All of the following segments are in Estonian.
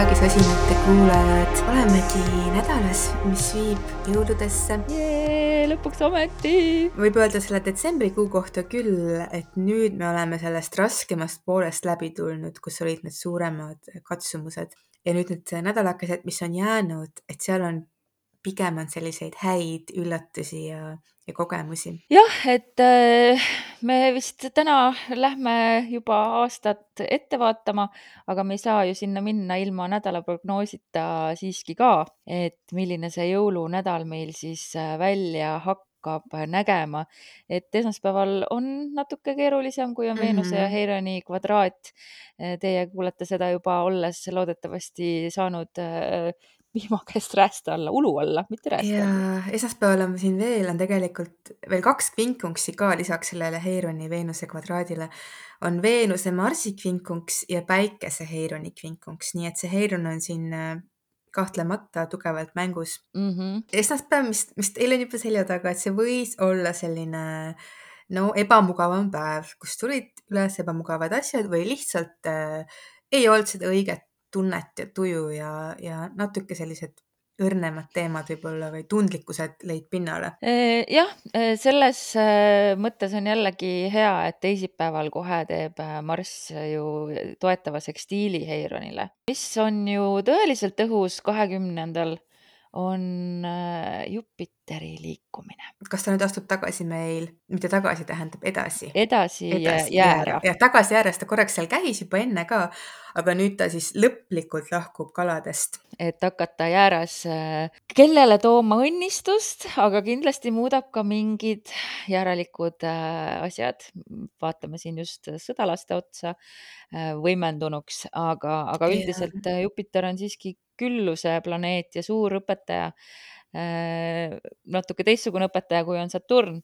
armsad jaagisosinate kuulajad, olemegi nädalas, mis viib jõuludesse. lõpuks ometi. võib öelda selle detsembrikuu kohta küll, et nüüd me oleme sellest raskemast poolest läbi tulnud, kus olid need suuremad katsumused ja nüüd need nädalakesed, mis on jäänud, et seal on pigem on selliseid häid üllatusi ja, ja kogemusi. jah, et äh, me vist täna lähme juba aastat ette vaatama, aga me ei saa ju sinna minna ilma nädala prognoosita siiski ka, et milline see jõulunädal meil siis äh, välja hakkab nägema. et esmaspäeval on natuke keerulisem, kui on mm -hmm. Veenuse ja mhm. Heironi kvadraat. Teie kuulete seda juba olles loodetavasti saanud äh, vihmakest räästa alla, ulu alla, mitte räästa ja esmaspäeval on siin veel, on tegelikult veel kaks kvinkunksi ka lisaks sellele Heironi Veenuse kvadraadile. on Veenuse Marsi kvinkunks ja Päikese Heironi kvinkunks, nii et see Heiron on siin äh, kahtlemata tugevalt mängus mm. -hmm. esmaspäev, mis, mis teil on juba selja taga, et see võis olla selline no ebamugavam päev, kus tulid üles ebamugavad asjad või lihtsalt äh, ei olnud seda õiget tunnet ja tuju ja, ja natuke sellised õrnemad teemad võib-olla või tundlikkused lõid pinnale? jah, selles mõttes on jällegi hea, et teisipäeval kohe teeb Marss ju toetava sekstiili Heironile, mis on ju tõeliselt õhus kahekümnendal on äh, Jupiteri liikumine. kas ta nüüd astub tagasi meil, mitte tagasi, tähendab edasi? edasi, edasi jäära. jah, tagasi jääras ta korraks seal käis juba enne ka, aga nüüd ta siis lõplikult lahkub kaladest. et hakata jääras äh, kellele tooma õnnistust, aga kindlasti muudab ka mingid järelikud äh, asjad. vaatame siin just sõdalaste otsa võimendunuks, aga, aga üldiselt Jupiter on siiski külluse planeet ja suur õpetaja. Äh, natuke teistsugune õpetaja, kui on Saturn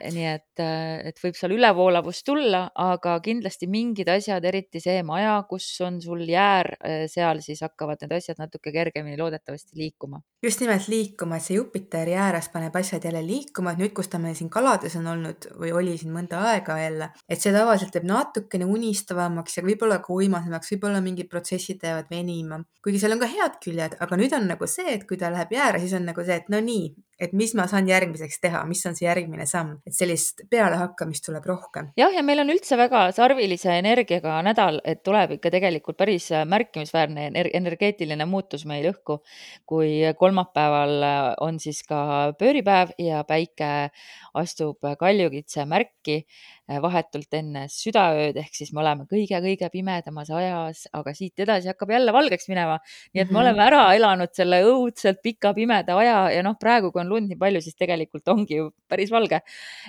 nii et, äh, et võib seal ülevoolavust tulla, aga kindlasti mingid asjad, eriti see maja, kus on sul jäär, äh, seal siis hakkavad need asjad natuke kergemini loodetavasti liikuma. just nimelt liikuma, et see Jupiteri ääres paneb asjad jälle liikuma, et nüüd, kus ta meil siin kalades on olnud või oli siin mõnda aega jälle, et see tavaliselt teeb natukene unistavamaks ja võib-olla ka uimasemaks, võib-olla mingid protsessid jäävad venima, kuigi seal on ka head küljed, aga nüüd on nagu see, et kui ta läheb jääre, siis on nagu see, et no nii, et mis ma saan järgmiseks teha, mis on see järgmine samm, et sellist pealehakkamist tuleb rohkem. jah, ja meil on üldse väga sarvilise energiaga nädal, et tuleb ikka tegelikult päris märkimisväärne energeetiline muutus meil õhku, kui kolmapäeval on siis ka pööripäev ja päike astub kaljukitse märki vahetult enne südaööd, ehk siis me oleme kõige-kõige pimedamas ajas, aga siit edasi hakkab jälle valgeks minema. nii et me -hmm. oleme ära elanud selle õudselt pika pimeda aja ja noh, praegu, kui on lund nii palju, siis tegelikult ongi ju päris valge.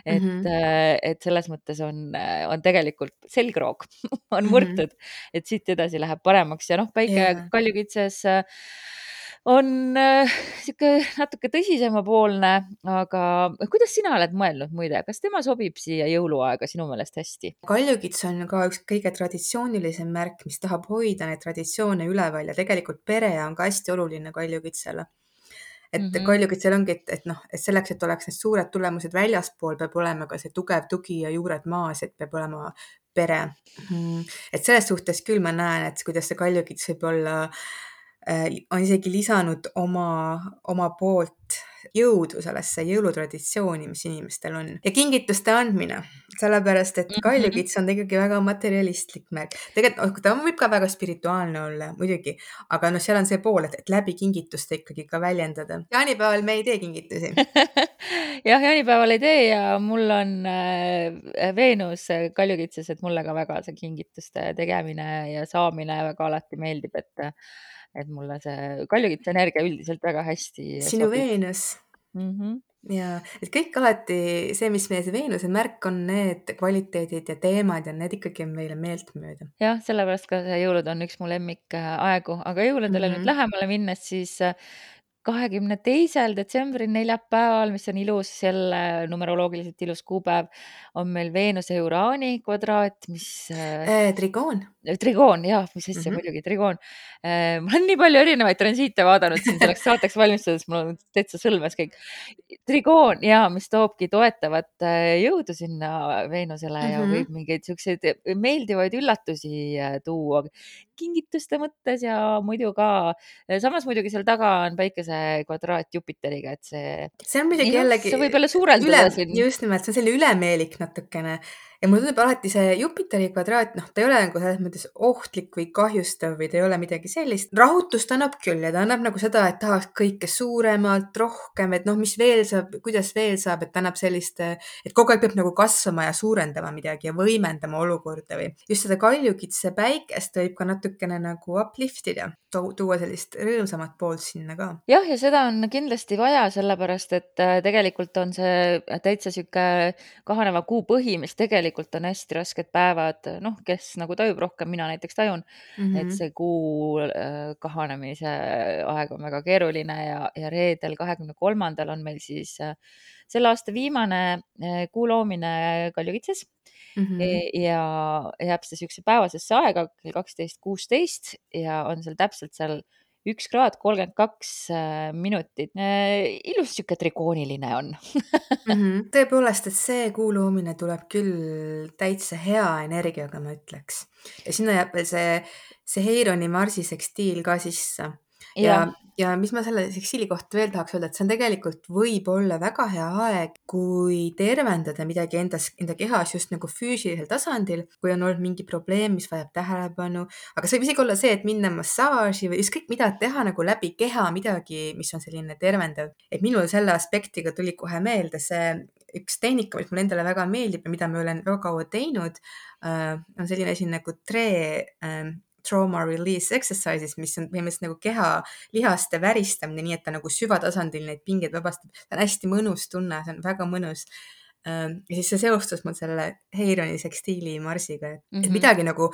et mm, -hmm. et selles mõttes on, äh, on tegelikult selgroog on murtud mm, -hmm. et siit edasi läheb paremaks ja noh, päike yeah. kaljukitses on niisugune äh, natuke tõsisemapoolne, aga kuidas sina oled mõelnud muide, kas tema sobib siia jõuluaega sinu meelest hästi? kaljukits on ka üks kõige traditsioonilisem märk, mis tahab hoida neid traditsioone üleval ja tegelikult pere on ka hästi oluline kaljukitsele et mm -hmm. kaljukitsel ongi, et, et noh, et selleks, et oleks need suured tulemused väljaspool, peab olema ka see tugev tugi ja juured maas, et peab olema pere mm.. et selles suhtes küll ma näen, et kuidas see kaljukits võib olla Äh, on isegi lisanud oma, oma poolt jõudu sellesse jõulutraditsiooni, mis inimestel on ja kingituste andmine, sellepärast et mhm. kaljukits on ikkagi väga materialistlik märk. tegelikult ta võib ka väga spirituaalne olla muidugi, aga noh, seal on see pool, et, et läbi kingituste ikkagi ka väljendada. jaanipäeval me ei tee kingitusi jah, jaanipäeval ei tee ja mul on äh, Veenus kaljukitses, et mulle ka väga see kingituste tegemine ja saamine väga alati meeldib, et et mulle see kaljukitse energia üldiselt väga hästi sinu sobib. Veenus mm. -hmm. ja, et kõik alati see, mis meie see Veenuse märk on, need kvaliteedid ja teemad ja need ikkagi on meile meeltmööda. jah, sellepärast ka see jõulud on üks mu lemmikaegu, aga jõuludele mm -hmm. nüüd lähemale minnes, siis kahekümne teisel detsembril, neljapäeval, mis on ilus, jälle numeroloogiliselt ilus kuupäev, on meil Veenuse ja Uraani kvadraat, mis äh,. trigoon. trigoon, jah, mis asja mm -hmm. muidugi, trigoon äh,. ma olen nii palju erinevaid transiite vaadanud siin selleks saateks valmistudes, mul on täitsa sõlmes kõik. Trigoon ja mis toobki toetavat äh, jõudu sinna Veenusele mm -hmm. ja võib mingeid siukseid meeldivaid üllatusi äh, tuua. kingituste mõttes ja muidu ka. samas muidugi seal taga on päikese kvadraat Jupiteriga, et see. see on muidugi jällegi. see võib jälle suurendada üle, siin. just nimelt, see on selline ülemeelik natukene ja mulle tundub alati see Jupiteri kvadraat, noh, ta ei ole nagu selles mõttes ohtlik või kahjustav või ta ei ole midagi sellist. rahutust annab küll ja ta annab nagu seda, et tahaks kõike suuremalt, rohkem, et noh, mis veel saab, kuidas veel saab, et ta annab sellist, et kogu aeg peab nagu kasvama ja suurendama midagi ja võimendama olukorda või just seda kaljukitse päikest võib ka natukene nagu uplift ida, tuua sellist rõõmsamat poolt sinna ka. jah, ja seda on kindlasti vaja, sellepärast et äh, tegelikult on see täitsa sihuke kahaneva kuu põhi, mis tegelikult tegelikult on hästi rasked päevad, noh, kes nagu tajub rohkem, mina näiteks tajun mm, -hmm. et see kuu äh, kahanemise aeg on väga keeruline ja, ja reedel, kahekümne kolmandal on meil siis äh, selle aasta viimane äh, kuu loomine Kaljukitses mm. -hmm. ja jääb see siukse päevasesse aega kell kaksteist, kuusteist ja on seal täpselt seal üks kraad kolmkümmend kaks äh, minutit. Äh, ilus sihuke trikooniline on mm. -hmm. tõepoolest, et see kuu loomine tuleb küll täitsa hea energiaga, ma ütleks. ja sinna jääb see, see Heironi Marsi sekstiil ka sisse. Ja, ja ja mis ma selle seksiili kohta veel tahaks öelda, et see on tegelikult võib-olla väga hea aeg, kui tervendada midagi endas, enda kehas just nagu füüsilisel tasandil, kui on olnud mingi probleem, mis vajab tähelepanu, aga see võib isegi olla see, et minna massaaži või ükskõik mida teha nagu läbi keha midagi, mis on selline tervendav. et minul selle aspektiga tuli kohe meelde see üks tehnika, mis mulle endale väga meeldib ja mida ma olen väga kaua teinud, äh, on selline asi nagu tre ähm, trauma release exercises, mis on põhimõtteliselt nagu keha lihaste väristamine, nii et ta nagu süvatasandil neid pingeid vabastab. see on hästi mõnus tunne, see on väga mõnus. Ja siis see seostus mul selle Heironi sekstiili marsiga, et mm -hmm. midagi nagu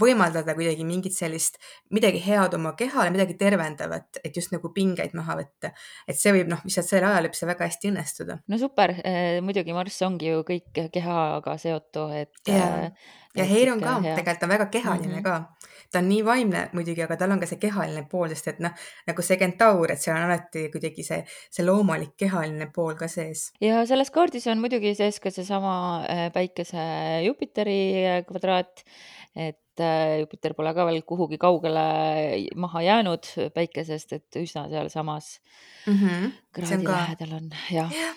võimaldada kuidagi mingit sellist, midagi head oma kehale, midagi tervendavat, et just nagu pingeid maha võtta. et see võib noh, lihtsalt sel ajal võib see väga hästi õnnestuda. no super eh,, muidugi Marss ongi ju kõik kehaga seotu, et. ja, ja Heiron ka hea. tegelikult on väga kehaline mm -hmm. ka ta on nii vaimne muidugi, aga tal on ka see kehaline pool, sest et noh, nagu see kentaur, et seal on alati kuidagi see, see loomulik kehaline pool ka sees. ja selles kaardis on muidugi sees ka seesama äh, päikese Jupiteri kvadraat, et äh, Jupiter pole ka veel kuhugi kaugele maha jäänud päikesest, et üsna sealsamas mm -hmm. kraadi ka... lähedal on, jah ja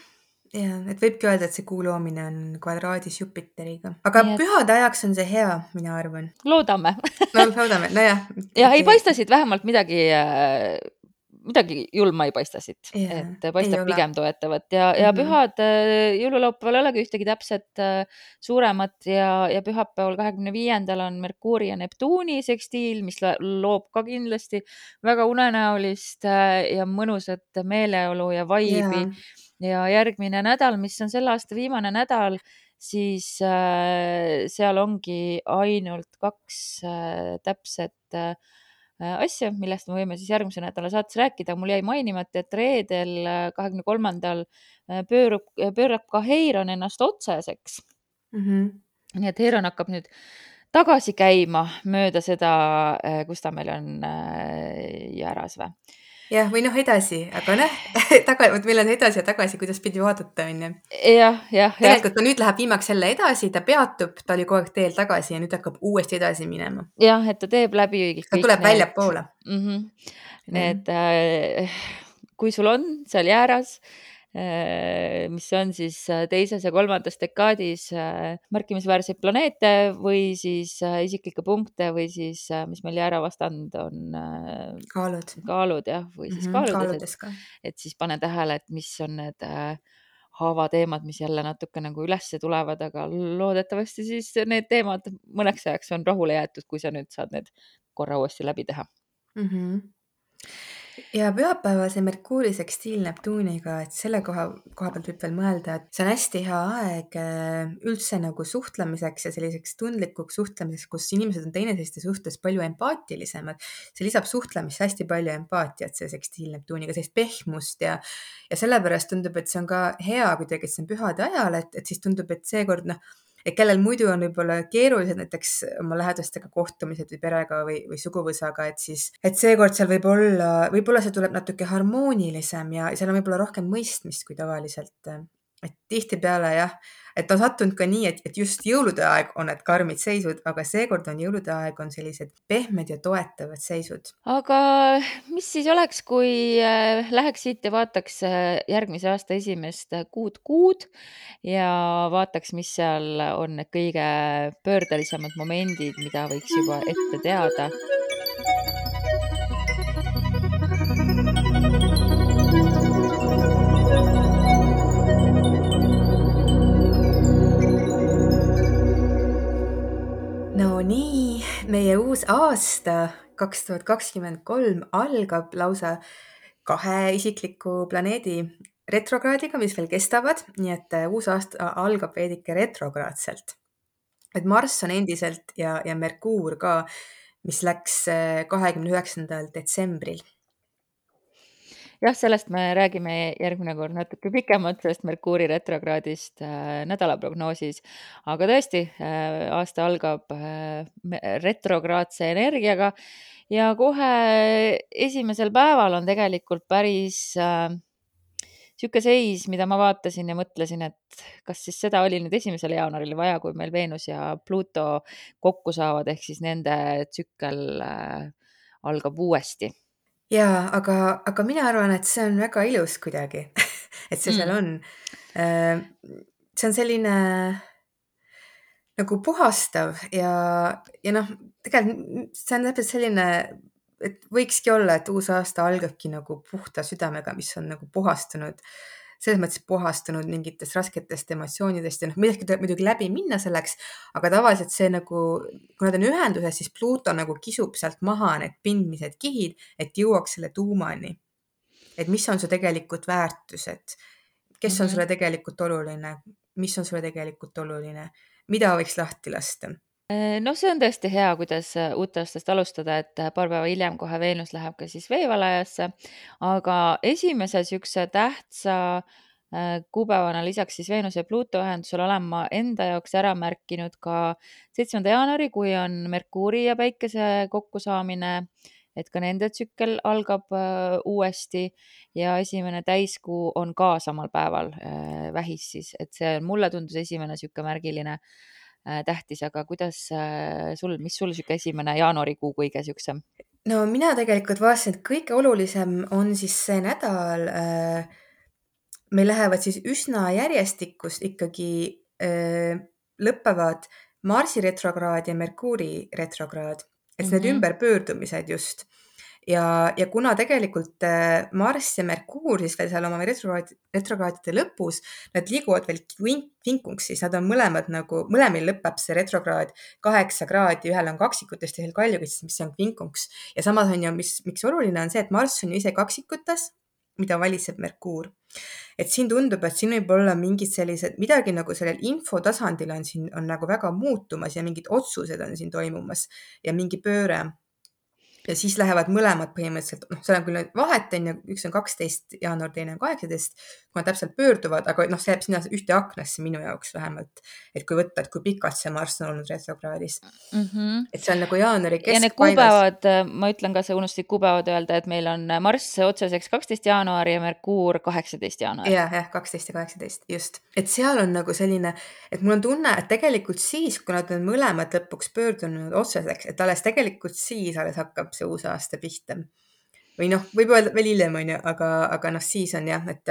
ja, et võibki öelda, et see kuu loomine on kvadraadis Jupiteriga, aga et... pühade ajaks on see hea, mina arvan. loodame no loodame, nojah. ja ei paista siit vähemalt midagi äh, midagi julma ei paista siit. Yeah,, et paistab pigem toetavat ja, ja mm -hmm. pühad äh, jõululaupäeval ei olegi ühtegi täpset äh, suuremat ja, ja pühapäeval, kahekümne viiendal on Merkuuri ja Neptuuni sekstiil, mis loob ka kindlasti väga unenäolist ja mõnusat meeleolu ja vaibi. Yeah ja järgmine nädal, mis on selle aasta viimane nädal, siis äh, seal ongi ainult kaks äh, täpset äh, asja, millest me võime siis järgmise nädala saates rääkida. mul jäi mainimata, et reedel, äh, kahekümne kolmandal äh, pöörub, pöörab ka Heiron ennast otseseks mm. -hmm. nii et Heiron hakkab nüüd tagasi käima mööda seda, äh, kus ta meil on jääras või jah, või noh, edasi, aga noh, taga, vot meil on edasi ja tagasi, kuidas pidi vaadata, onju. jah, jah. tegelikult ta nüüd läheb viimaks jälle edasi, ta peatub, ta oli kogu aeg teel tagasi ja nüüd hakkab uuesti edasi minema. jah, et ta teeb läbi. ta tuleb need... väljapoole mm. -hmm. Need äh,, kui sul on seal jääras Äh, mis on siis äh, teises ja kolmandas dekaadis äh, märkimisväärseid planeete või siis isiklikke punkte või siis, mis meil jäära vastand on. kaalud. kaalud jah, või siis mm -hmm, kaaludes, et, et siis pane tähele, et mis on need haavateemad, mis jälle natuke nagu ülesse tulevad, aga loodetavasti siis need teemad mõneks ajaks on rahule jäetud, kui sa nüüd saad need korra uuesti läbi teha mm. -hmm ja pühapäevase Merkuuri sekstiil Neptuuniga, et selle koha, koha pealt võib veel mõelda, et see on hästi hea aeg äh, üldse nagu suhtlemiseks ja selliseks tundlikuks suhtlemiseks, kus inimesed on teineteiste suhtes palju empaatilisemad. see lisab suhtlemisse hästi palju empaatiat, see sekstiil Neptuuniga, sellist pehmust ja, ja sellepärast tundub, et see on ka hea kuidagi, et see on pühade ajal, et, et siis tundub, et seekord noh et kellel muidu on võib-olla keerulised näiteks oma lähedastega kohtumised või perega või, või suguvõsaga, et siis, et seekord seal võib olla, võib-olla see tuleb natuke harmoonilisem ja seal on võib-olla rohkem mõistmist kui tavaliselt et tihtipeale jah, et on sattunud ka nii, et, et just jõulude aeg on need karmid seisud, aga seekord on jõulude aeg on sellised pehmed ja toetavad seisud. aga mis siis oleks, kui äh, läheks siit ja vaataks äh, järgmise aasta esimest kuud kuud ja vaataks, mis seal on need kõige pöördelisemad momendid, mida võiks juba ette teada no nii, meie uus aasta kaks tuhat kakskümmend kolm algab lausa kahe isikliku planeedi retrokraadiga, mis veel kestavad, nii et äh, uus aasta algab veidike retrokraadselt. et Marss on endiselt ja, ja Merkuur ka, mis läks äh, kahekümne üheksandal detsembril jah, sellest me räägime järgmine kord natuke pikemalt, sellest Merkuuri retrokraadist äh, nädalaprognoosis. aga tõesti äh,, aasta algab äh, retrokraadse energiaga ja kohe esimesel päeval on tegelikult päris äh, niisugune seis, mida ma vaatasin ja mõtlesin, et kas siis seda oli nüüd esimesel jaanuaril vaja, kui meil Veenus ja Pluto kokku saavad, ehk siis nende tsükkel äh, algab uuesti jaa, aga, aga mina arvan, et see on väga ilus kuidagi et see mm. seal on. Äh, see on selline nagu puhastav ja, ja noh, tegelikult see on täpselt selline, et võikski olla, et uus aasta algabki nagu puhta südamega, mis on nagu puhastunud äh, selles mõttes puhastunud mingitest rasketest emotsioonidest ja noh, midagi tuleb muidugi läbi minna selleks, aga tavaliselt see nagu, kui nad on ühenduses, siis Pluto nagu kisub sealt maha need pindmised kihid, et jõuaks selle tuumani. et mis on su tegelikud väärtused, kes on -hmm. sulle tegelikult oluline, mis on sulle tegelikult oluline, mida võiks lahti lasta noh, see on tõesti hea, kuidas äh, uut aastast alustada, et äh, paar päeva hiljem kohe Veenus läheb ka siis veevalajasse. aga esimese niisuguse tähtsa kuupäevana lisaks siis Veenuse ja Pluuto ühendusele olen ma enda jaoks ära märkinud ka seitsmenda jaanuari, kui on Merkuuri ja Päikese kokkusaamine, et ka nende tsükkel algab uuesti ja esimene täiskuu on ka samal päeval vähis siis, et see mulle tundus esimene niisugune märgiline Äh, tähtis, aga kuidas äh, sul, mis sul sihuke esimene jaanuarikuu kõige siuksem? no mina tegelikult vaatasin, et kõige olulisem on siis see nädal äh,. meil lähevad siis üsna järjestikust ikkagi äh, lõpevad Marsi retrokraad ja Merkuuri retrokraad, et mm -hmm. need ümberpöördumised just ja, ja kuna tegelikult äh, Marss ja Merkuur siis veel seal oma retrokraad, retrokraadide lõpus, nad liiguvad veel vinkuks, siis nad on mõlemad nagu, mõlemil lõpeb see retrokraad kaheksa kraadi, ühel on kaksikutes, teisel kaljukits, mis on vinkuks. ja samas on ju, mis, miks oluline on see, et Marss on ju ise kaksikutes, mida valitseb Merkuur. et siin tundub, et siin võib olla mingid sellised, midagi nagu sellel infotasandil on siin, on nagu väga muutumas ja mingid otsused on siin toimumas ja mingi pööre ja siis lähevad mõlemad põhimõtteliselt, noh, seal on küll vahet on ju, üks on kaksteist jaanuar, teine on kaheksateist, kui nad täpselt pöörduvad, aga noh, see jääb sinna ühte aknasse minu jaoks vähemalt. et kui võtta, et kui pikalt see Marss on olnud retrokraadis mm. -hmm. et see on nagu jaanuari keskpaigas. ja need kuupäevad, ma ütlen ka, sa unustasid kuupäevad öelda, et meil on Marss otseseks kaksteist jaanuari ja Merkuur kaheksateist jaanuar. jah, jah, kaksteist ja kaheksateist, just. et seal on nagu selline, et mul on tunne, et tegelikult siis, kui nad on mõlemad lõpuks pöördunud otseseks, et alles tegelikult siis alles hakkab see uus aasta pihta. või noh, võib öelda veel hiljem, on ju, aga, aga noh, siis on jah, et,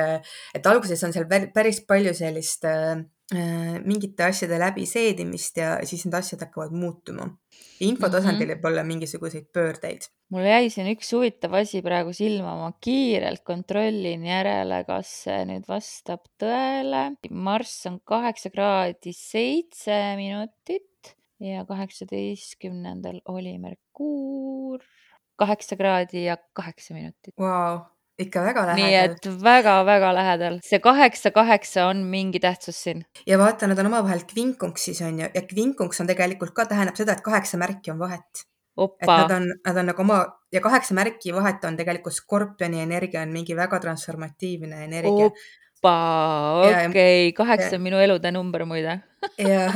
et alguses on seal päris palju sellist äh, mingite asjade läbiseedimist ja siis need asjad hakkavad muutuma. infotasandil mm -hmm. võib olla mingisuguseid pöördeid. mul jäi siin üks huvitav asi praegu silma, ma kiirelt kontrollin järele, kas see nüüd vastab tõele. Marss on kaheksa kraadi seitse minutit ja kaheksateistkümnendal oli Merkuur kaheksa kraadi ja kaheksa minutit wow,. ikka väga lähedal. nii et väga-väga lähedal, see kaheksa, kaheksa on mingi tähtsus siin. ja vaata, nad on omavahel kvinkungsis on ju ja kvinkungs on tegelikult ka tähendab seda, et kaheksa märki on vahet. et nad on, nad on nagu oma ja kaheksa märki vahet on tegelikult skorpioni energia on mingi väga transformatiivne energia. okei okay., kaheksa on minu elude number muide ja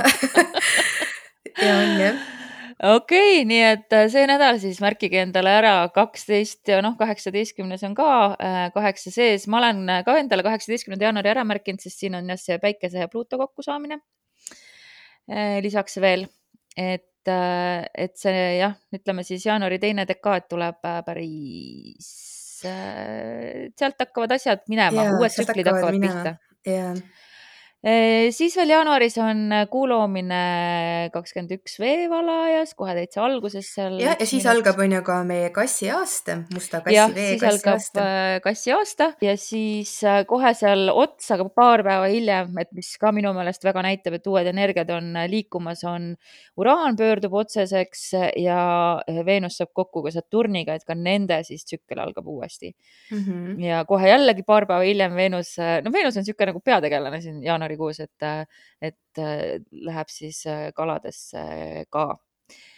ja on jah okei okay,, nii et äh, see nädal siis märkige endale ära kaksteist ja noh, kaheksateistkümnes on ka äh, kaheksa sees. ma olen ka endale kaheksateistkümnenda jaanuari ära märkinud, sest siin on jah see päikese ja Pluuto kokkusaamine. Äh, lisaks veel, et, et see jah, ütleme siis jaanuari teine dekaad tuleb päris, sealt hakkavad asjad minema, uued tsüklid hakkavad minema. pihta yeah siis veel jaanuaris on kuu loomine kakskümmend üks veevalajas, kohe täitsa alguses seal. jah, ja siis minut... algab on ju ka meie kassi aasta, musta kassi jah, vee kassi aasta. kassi aasta ja siis kohe seal otsa, aga paar päeva hiljem, et mis ka minu meelest väga näitab, et uued energiad on liikumas, on uraan pöördub otseseks ja Veenus saab kokku ka Saturniga, et ka nende siis tsükkel algab uuesti mm. -hmm. ja kohe jällegi paar päeva hiljem Veenus, no Veenus on niisugune nagu peategelane siin jaanuaris jaanuarikuus, et, et läheb siis kaladesse ka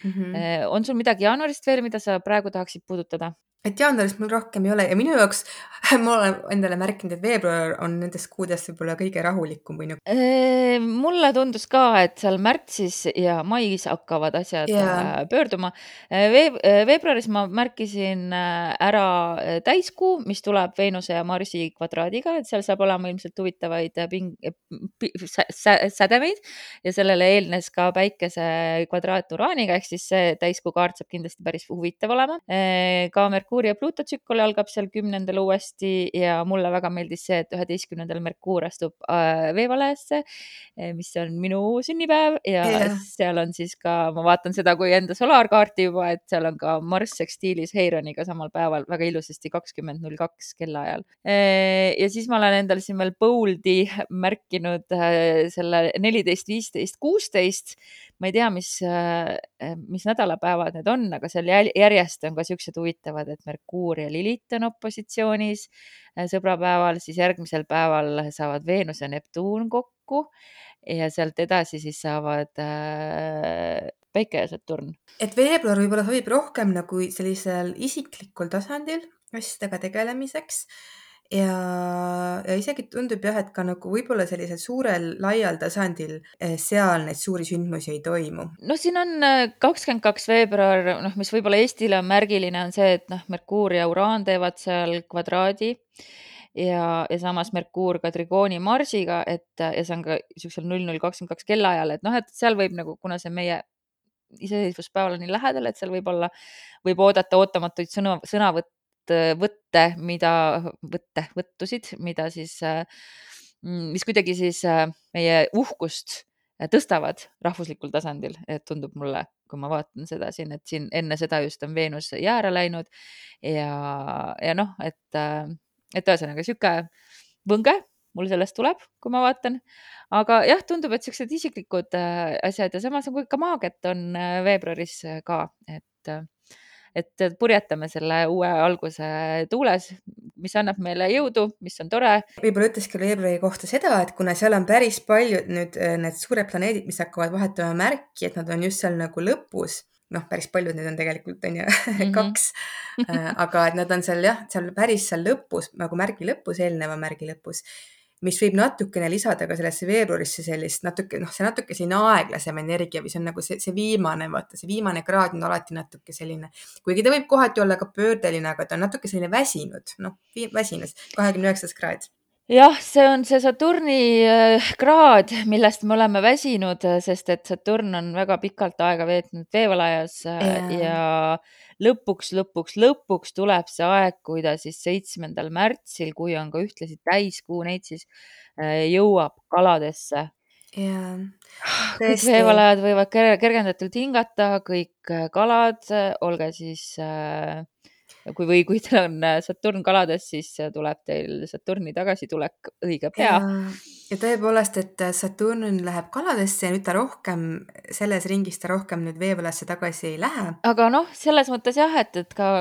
mm. -hmm. on sul midagi jaanuarist veel, mida sa praegu tahaksid puudutada? Et jaanuaris mul rohkem ei ole ja minu jaoks, ma olen endale märkinud, et veebruar on nendest kuudest võib-olla kõige rahulikum või nagu. mulle tundus ka, et seal märtsis ja mais hakkavad asjad yeah. pöörduma. Veeb-, veebruaris ma märkisin ära täiskuu, mis tuleb Veenuse ja Marsi kvadraadiga, et seal saab olema ilmselt huvitavaid ping-, sädemeid ja sellele eelnes ka päikese kvadraat Uraaniga ehk siis see täiskuu kaart saab kindlasti päris huvitav olema. ka Merkuur ja Pluuto tsükkel algab seal kümnendal uuesti ja mulle väga meeldis see, et üheteistkümnendal Merkuur astub äh, veevalajasse, eh, mis on minu sünnipäev ja yeah. seal on siis ka, ma vaatan seda kui enda solaarkaarti juba, et seal on ka Marss sekstiilis Heironiga samal päeval väga ilusasti kakskümmend null kaks kellaajal. Eh, ja siis ma olen endale siin veel Boldi märkinud äh, selle neliteist, viisteist, kuusteist. Ma ei tea, mis, äh, mis nädalapäevad need on, aga seal järjest on ka siuksed huvitavad, et Merkuur ja Lilith on opositsioonis äh, sõbrapäeval, siis järgmisel päeval saavad Veenus ja Neptuun kokku ja sealt edasi siis saavad äh, Päike ja Saturn. et veebruar võib-olla sobib rohkem nagu sellisel isiklikul tasandil asjadega tegelemiseks ja, ja isegi tundub jah, et ka nagu võib-olla sellisel suurel laial tasandil eh, seal neid suuri sündmusi ei toimu. no siin on äh, kakskümmend kaks veebruar, noh, mis võib-olla Eestile on märgiline, on see, et noh, Merkuur ja Uraan teevad seal kvadraadi ja, ja samas Merkuur ka trigooni Marsiga, et ja see on ka niisugusel null null kakskümmend kaks kellaajal, et noh, et seal võib nagu, kuna see meie iseseisvuspäeval on nii lähedal, et seal võib olla, võib oodata ootamatuid sõnu, sõnavõtte võtte, mida, võtte, võttusid, mida siis, mm, mis kuidagi siis meie uhkust tõstavad rahvuslikul tasandil, et tundub mulle, kui ma vaatan seda siin, et siin enne seda just on Veenus jääre läinud. Ja, ja noh, et, et ühesõnaga sihuke võnge mul sellest tuleb, kui ma vaatan. aga jah, tundub, et siuksed isiklikud asjad ja samas nagu ikka maagiat on veebruaris ka, et et purjetame selle uue alguse tuules, mis annab meile jõudu, mis on tore. võib-olla ütleski veebruari kohta seda, et kuna seal on päris paljud nüüd äh, need suured planeedid, mis hakkavad vahetama märki, et nad on just seal nagu lõpus noh, päris paljud need on tegelikult on ju -hmm. kaks äh, aga et nad on seal jah, seal päris seal lõpus nagu märgi lõpus, eelneva märgi lõpus mis võib natukene lisada ka sellesse veebruarisse sellist natuke, noh, see natuke selline aeglasem energia või see on nagu see, see viimane, vaata see viimane kraad on alati natuke selline, kuigi ta võib kohati olla ka pöördeline, aga ta on natuke selline väsinud, noh, väsinud, kahekümne üheksas kraad jah, see on see Saturni äh, kraad, millest me oleme väsinud, sest et Saturn on väga pikalt aega veetnud veevalajas yeah. Äh, ja lõpuks, lõpuks, lõpuks tuleb see aeg, kui ta siis seitsmendal märtsil, kui on ka ühtlasi täiskuu, neid siis äh, jõuab kaladesse. jaa, kõik veevalajad võivad kergendatult hingata, kõik äh, kalad, olge siis äh, kui või kui teil on äh, Saturn kalades, siis äh, tuleb teil Saturni tagasitulek õige pea. Ja tõepoolest, et Saturn läheb kaladesse ja nüüd ta rohkem, selles ringis ta rohkem nüüd veevalasse tagasi ei lähe. aga noh, selles mõttes jah, et, et ka,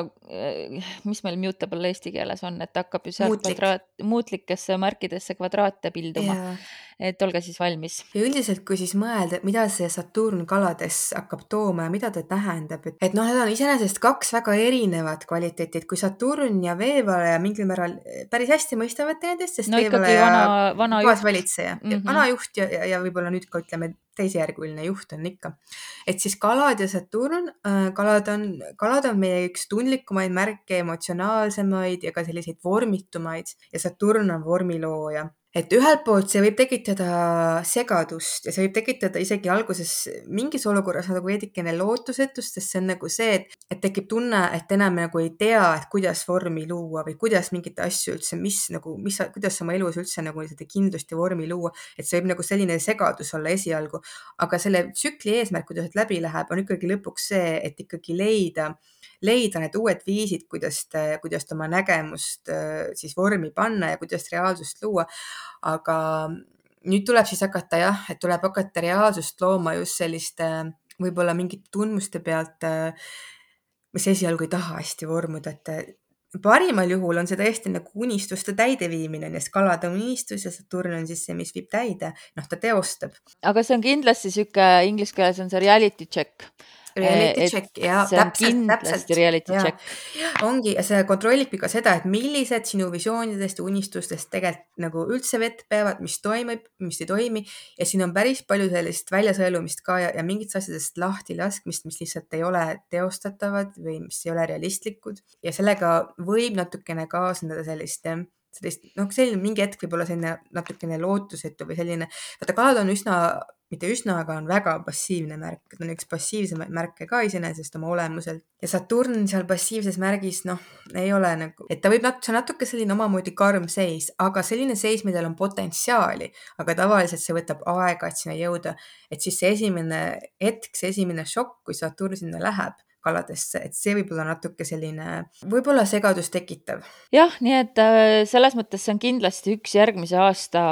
mis meil mutable eesti keeles on, et hakkab ju sealt Muutlik. kvadraat, muutlikesse märkidesse kvadraate pilduma et olge siis valmis. ja üldiselt, kui siis mõelda, mida see Saturn kalades hakkab tooma ja mida ta tähendab, et, et noh, need on iseenesest kaks väga erinevat kvaliteeti, et kui Saturn ja veevalaja mingil määral päris hästi mõistavad teineteist, sest no ikkagi vana, vana juht valitseja mm, -hmm. vana juht ja, ja, ja võib-olla nüüd ka ütleme, teisejärguline juht on ikka. et siis kalad ja Saturn, äh, kalad on, kalad on meie üks tundlikumaid märke, emotsionaalsemaid ja ka selliseid vormitumaid ja Saturn on vormilooja et ühelt poolt see võib tekitada segadust ja see võib tekitada isegi alguses mingis olukorras nagu veidikene lootusetust, sest see on nagu see, et, et tekib tunne, et enam nagu ei tea, et kuidas vormi luua või kuidas mingeid asju üldse, mis nagu, mis, kuidas oma elus üldse nagu seda kindlust ja vormi luua. et see võib nagu selline segadus olla esialgu, aga selle tsükli eesmärk, kuidas läbi läheb, on ikkagi lõpuks see, et ikkagi leida leida need uued viisid, kuidas, kuidas oma nägemust äh, siis vormi panna ja kuidas reaalsust luua. aga nüüd tuleb siis hakata jah, et tuleb hakata reaalsust looma just selliste võib-olla mingite tundmuste pealt, äh, mis esialgu ei taha hästi vormuda, et parimal juhul on see tõesti nagu unistuste täideviimine, sest kalad on unistus ja Saturn on siis see, mis viib täide, noh, ta teostab. aga see on kindlasti sihuke, inglise keeles on see reality check Reality check ja täpselt, täpselt. reality ja, check. ongi ja see kontrollibki ka seda, et millised sinu visioonidest ja unistustest tegelikult nagu üldse vett peavad, mis toimib, mis ei toimi ja siin on päris palju sellist väljasõelumist ka ja, ja mingitest asjadest lahti laskmist, mis lihtsalt ei ole teostatavad või mis ei ole realistlikud ja sellega võib natukene kaasneda sellist sellist, noh, selline mingi hetk võib olla selline natukene lootusetu või selline, vaata kalad on üsna mitte üsna, aga on väga passiivne märk, ta on üks passiivsemaid märke ka iseenesest oma olemuselt. Ja Saturn seal passiivses märgis, noh, ei ole nagu, et ta võib nat-, see on natuke selline omamoodi karm seis, aga selline seis, millel on potentsiaali, aga tavaliselt see võtab aega, et sinna jõuda, et siis see esimene hetk, see esimene šokk, kui Saturn sinna läheb kaladesse, et see võib olla natuke selline, võib-olla segadust tekitav. jah, nii et äh, selles mõttes see on kindlasti üks järgmise aasta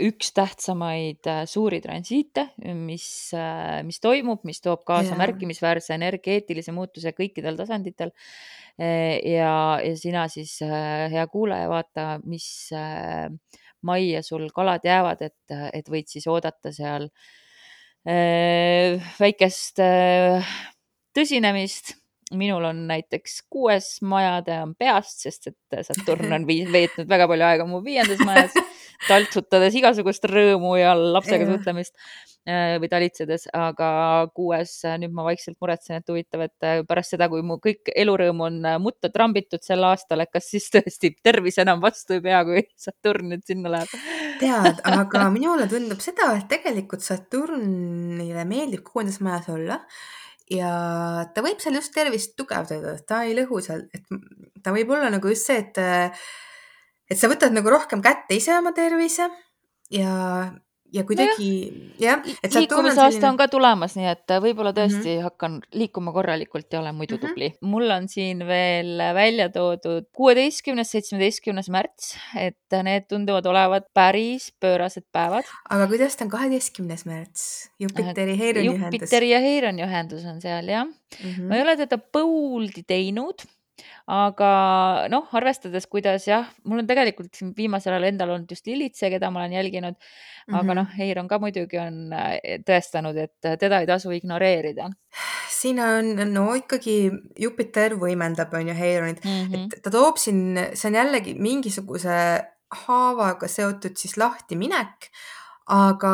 üks tähtsamaid äh, suuri transiite, mis, äh, mis toimub, mis toob kaasa ja. märkimisväärse energeetilise muutuse kõikidel tasanditel. ja, ja sina siis, hea kuulaja, vaata, mis majja sul kalad jäävad, et, et võid siis oodata seal väikest tõsinemist. minul on näiteks kuues maja, tean peast, sest et Saturn on veetnud väga palju aega mu viiendas majas, taltsutades igasugust rõõmu ja lapsega suhtlemist äh, või talitsedes, aga kuues, äh, nüüd ma vaikselt muretsen, et huvitav, et äh, pärast seda, kui mu kõik elurõõm on mutta trambitud sel aastal, et kas siis tõesti tervis enam vastu ei pea, kui Saturn nüüd sinna läheb? tead, aga minule tundub seda, et tegelikult Saturnile meeldib kuuendas majas olla ja ta võib seal just tervist tugevdada, ta ei lõhu seal, et ta võib olla nagu just see, et, et sa võtad nagu rohkem kätte ise oma tervise ja ja kuidagi jah, et liikumisaasta selline... on ka tulemas, nii et võib-olla mhm. tõesti mm -hmm. hakkan liikuma korralikult ja olen muidu mm -hmm. tubli. mul on siin veel välja toodud kuueteistkümnes, seitsmeteistkümnes märts, et need tunduvad olevat päris pöörased päevad. aga kuidas ta on kaheteistkümnes märts? Jupiteri Heironi ühendus. Jupiteri ja Heironi ühendus on seal jah mm. -hmm. ma ei ole teda põuldi teinud aga noh, arvestades, kuidas jah, mul on tegelikult siin viimasel ajal endal olnud just Lilitse, keda ma olen jälginud, aga mm -hmm. noh, Heiron ka muidugi on äh, tõestanud, et teda ei tasu ignoreerida. siin on no ikkagi Jupiter võimendab, on ju, Heironit mm, -hmm. et ta toob siin, see on jällegi mingisuguse haavaga seotud siis lahtiminek aga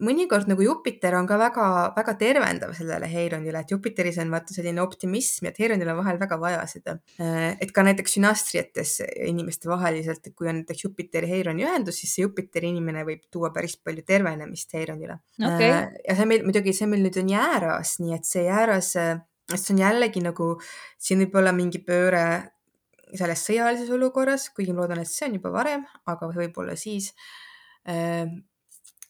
mõnikord nagu Jupiter on ka väga-väga tervendav sellele Heironile, et Jupiteris on vaata selline optimism ja et Heironil on vahel väga vaja seda. et ka näiteks sünastriates inimeste vaheliselt, et kui on näiteks Jupiteri Heironi ühendus, siis see Jupiteri inimene võib tuua päris palju tervenemist Heironile okay.. ja see meil muidugi, see meil nüüd on jääras, nii et see jääras, see on jällegi nagu, siin võib olla mingi pööre selles sõjalises olukorras, kuigi ma loodan, et see on juba varem, aga võib-olla siis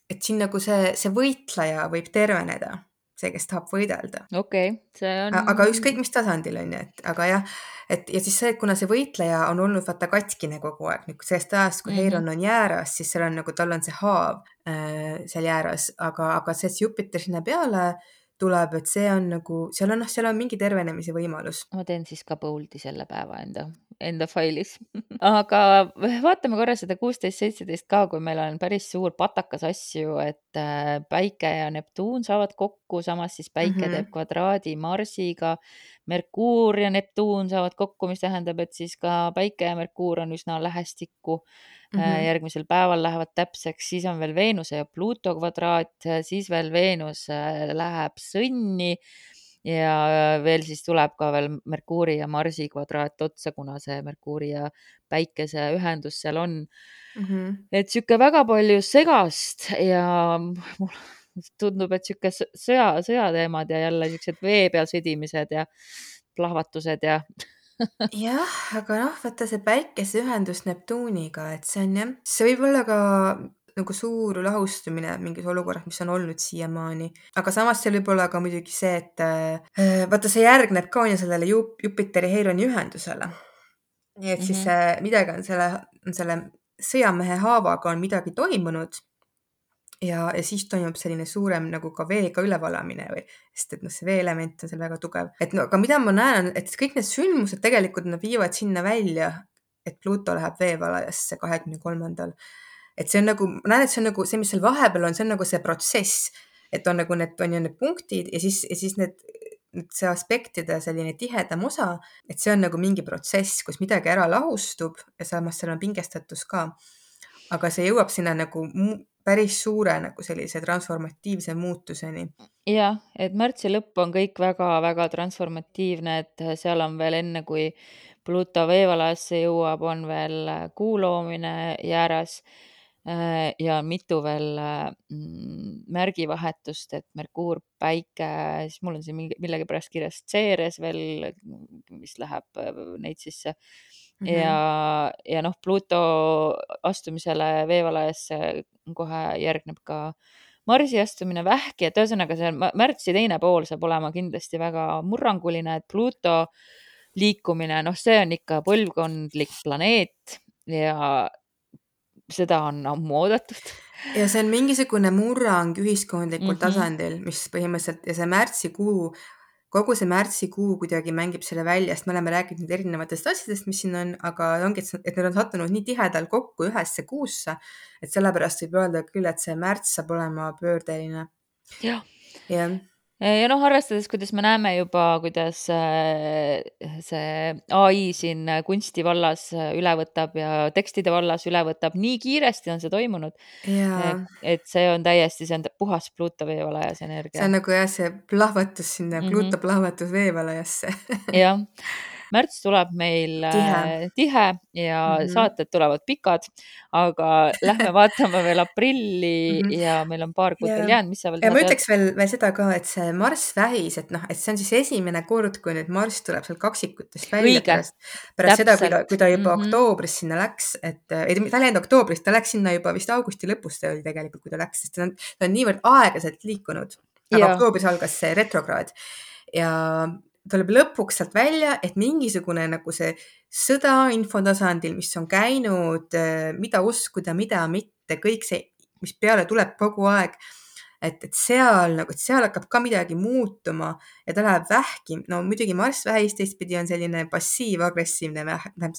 et siin nagu see, see võitleja võib terveneda, see, kes tahab võidelda. okei okay,, see on. aga ükskõik mis tasandil on ju, et aga jah, et ja siis see, et kuna see võitleja on olnud vaata katkine kogu aeg, nüüd sellest ajast, kui mm -hmm. Heiron on jääras, siis seal on nagu, tal on see haav äh, seal jääras, aga, aga see, et Jupiter sinna peale tuleb, et see on nagu, seal on noh, seal on mingi tervenemise võimalus. ma teen siis ka bold'i selle päeva enda enda failis aga vaatame korra seda kuusteist, seitseteist ka, kui meil on päris suur patakas asju, et äh, Päike ja Neptuun saavad kokku, samas siis Päike mm -hmm. teeb kvadraadi Marsiga. Merkuur ja Neptuun saavad kokku, mis tähendab, et siis ka Päike ja Merkuur on üsna lähestikku mm. -hmm. järgmisel päeval lähevad täpseks, siis on veel Veenuse ja Pluuto kvadraat, siis veel Veenus äh, läheb sõnni ja veel siis tuleb ka veel Merkuuri ja Marsi kvadraat otsa, kuna see Merkuuri ja Päikese ühendus seal on mm. -hmm. et sihuke väga palju segast ja mulle tundub, et sihuke sõja, sõjateemad ja jälle siuksed vee peal sõdimised ja plahvatused ja jah, aga noh, vaata see päikeseühendus Neptuuniga, et see on jah, see võib olla ka nagu suur lahustumine mingis olukorras, mis on olnud siiamaani. aga samas seal võib olla ka muidugi see, et äh, vaata, see järgneb ka on ju sellele Jup Jupiteri Heironi ühendusele. nii et mm -hmm. siis äh, midagi on selle, selle sõjamehe haavaga on midagi toimunud ja, ja siis toimub selline suurem nagu ka veega ülevalamine või, sest et noh, see veeelement on seal väga tugev, et no aga mida ma näen, et kõik need sündmused tegelikult nad viivad sinna välja, et Pluto läheb veevalajasse kahekümne kolmandal et see on nagu, ma näen, et see on nagu see, mis seal vahepeal on, see on nagu see protsess, et on nagu need, on ju need punktid ja siis, ja siis need, see aspektide selline tihedam osa, et see on nagu mingi protsess, kus midagi ära lahustub ja samas seal on pingestatus ka. aga see jõuab sinna nagu päris suure nagu sellise transformatiivse muutuseni. jah, et märtsi lõpp on kõik väga-väga transformatiivne, et seal on veel enne, kui Pluto veevalasse jõuab, on veel kuu loomine jääras Äh, ja mitu veel äh, mm, märgivahetust, et Merkuur, Päike, siis mul on siin millegipärast kirjas Ceres veel, mis läheb äh, neid sisse mm. -hmm. ja, ja noh, Pluto astumisele veevalajasse kohe järgneb ka Marsi astumine vähki, et ühesõnaga see märtsi teine pool saab olema kindlasti väga murranguline, et Pluto liikumine, noh, see on ikka põlvkondlik planeet ja seda on ammu oodatud. ja see on mingisugune murrang ühiskondlikul mm -hmm. tasandil, mis põhimõtteliselt ja see märtsikuu, kogu see märtsikuu kuidagi mängib selle välja, sest me oleme rääkinud erinevatest asjadest, mis siin on, aga ongi, et need on sattunud nii tihedalt kokku ühesse kuusse, et sellepärast võib öelda küll, et see märts saab olema pöördeline. jah ja ja noh, arvestades, kuidas me näeme juba, kuidas äh, see ai siin kunsti vallas äh, üle võtab ja tekstide vallas üle võtab, nii kiiresti on see toimunud. et see on täiesti, see on puhas Pluto veevalajas energia. see on nagu jah, see plahvatus sinna mm -hmm. Pluto plahvatus veevalajasse jah märts tuleb meil tihe, äh, tihe ja mm -hmm. saated tulevad pikad, aga lähme vaatame veel aprilli mm -hmm. ja meil on paar kuud veel jäänud, mis sa veel ja ma ütleks veel, veel seda ka, et see Marss vähis, et noh, et see on siis esimene kord, kui nüüd Marss tuleb sealt kaksikutest välja pärast, pärast seda, kui ta, juba mm -hmm. oktoobris sinna läks, et ei, ta ei läinud oktoobris, ta läks sinna juba vist augusti lõpus ta oli tegelikult, kui ta läks, sest ta on, ta on niivõrd aeglaselt liikunud. aga ja. oktoobris algas see retrokraad ja tuleb lõpuks sealt välja, et mingisugune nagu see sõda infotasandil, mis on käinud, mida uskuda, mida mitte, kõik see, mis peale tuleb kogu aeg et, et seal nagu, et seal hakkab ka midagi muutuma ja ta läheb vähki. no muidugi Marss vähis teistpidi on selline passiiv-agressiivne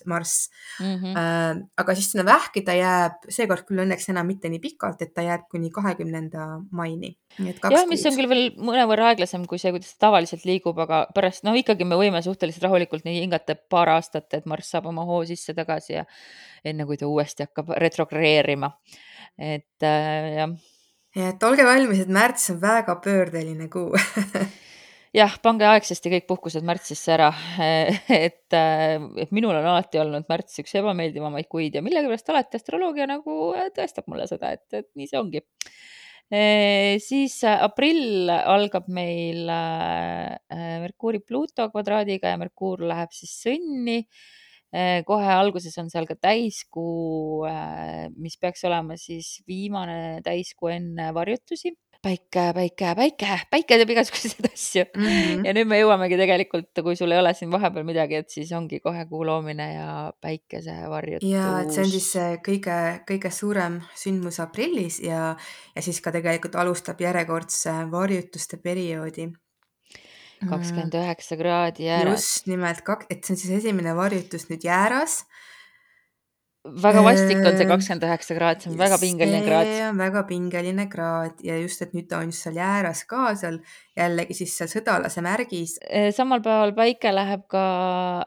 Marss mm. -hmm. Äh, aga siis sinna vähki ta jääb seekord küll õnneks enam mitte nii pikalt, et ta jääb kuni kahekümnenda maini. jah, mis on küll veel mõnevõrra aeglasem kui see, kuidas ta tavaliselt liigub, aga pärast noh, ikkagi me võime suhteliselt rahulikult nii hingata paar aastat, et Marss saab oma hoo sisse tagasi ja enne kui ta uuesti hakkab retrogreerima. et äh, jah ja et olge valmis, et märts on väga pöördeline kuu. Jah, pange aegsasti kõik puhkused märtsisse ära. Et, et minul on alati olnud märts üks ebameeldivamaid kuid ja millegipärast alati astroloogia nagu tõestab mulle seda, et, et nii see ongi. E,. siis aprill algab meil äh, Merkuuri Pluto kvadraadiga ja Merkuur läheb siis sõnni. Äh, kohe alguses on seal ka täiskuu, äh, mis peaks olema siis viimane täiskuu enne varjutusi. päike, päike, päike, päike teeb igasuguseid asju mm. -hmm. ja nüüd me jõuamegi tegelikult, kui sul ei ole siin vahepeal midagi, et siis ongi kohe kuu loomine ja päikesevarjutus. ja et see on siis kõige, kõige suurem sündmus aprillis ja, ja siis ka tegelikult alustab järjekordse varjutuste perioodi kakskümmend üheksa kraadi jääras. just nimelt, et see on siis esimene varjutus nüüd jääras väga vastik on see kakskümmend üheksa kraad, see on väga pingeline kraad. see on väga pingeline kraad ja just, et nüüd ta on just seal jääras ka seal jällegi siis seal sõdalase märgis. samal päeval päike läheb ka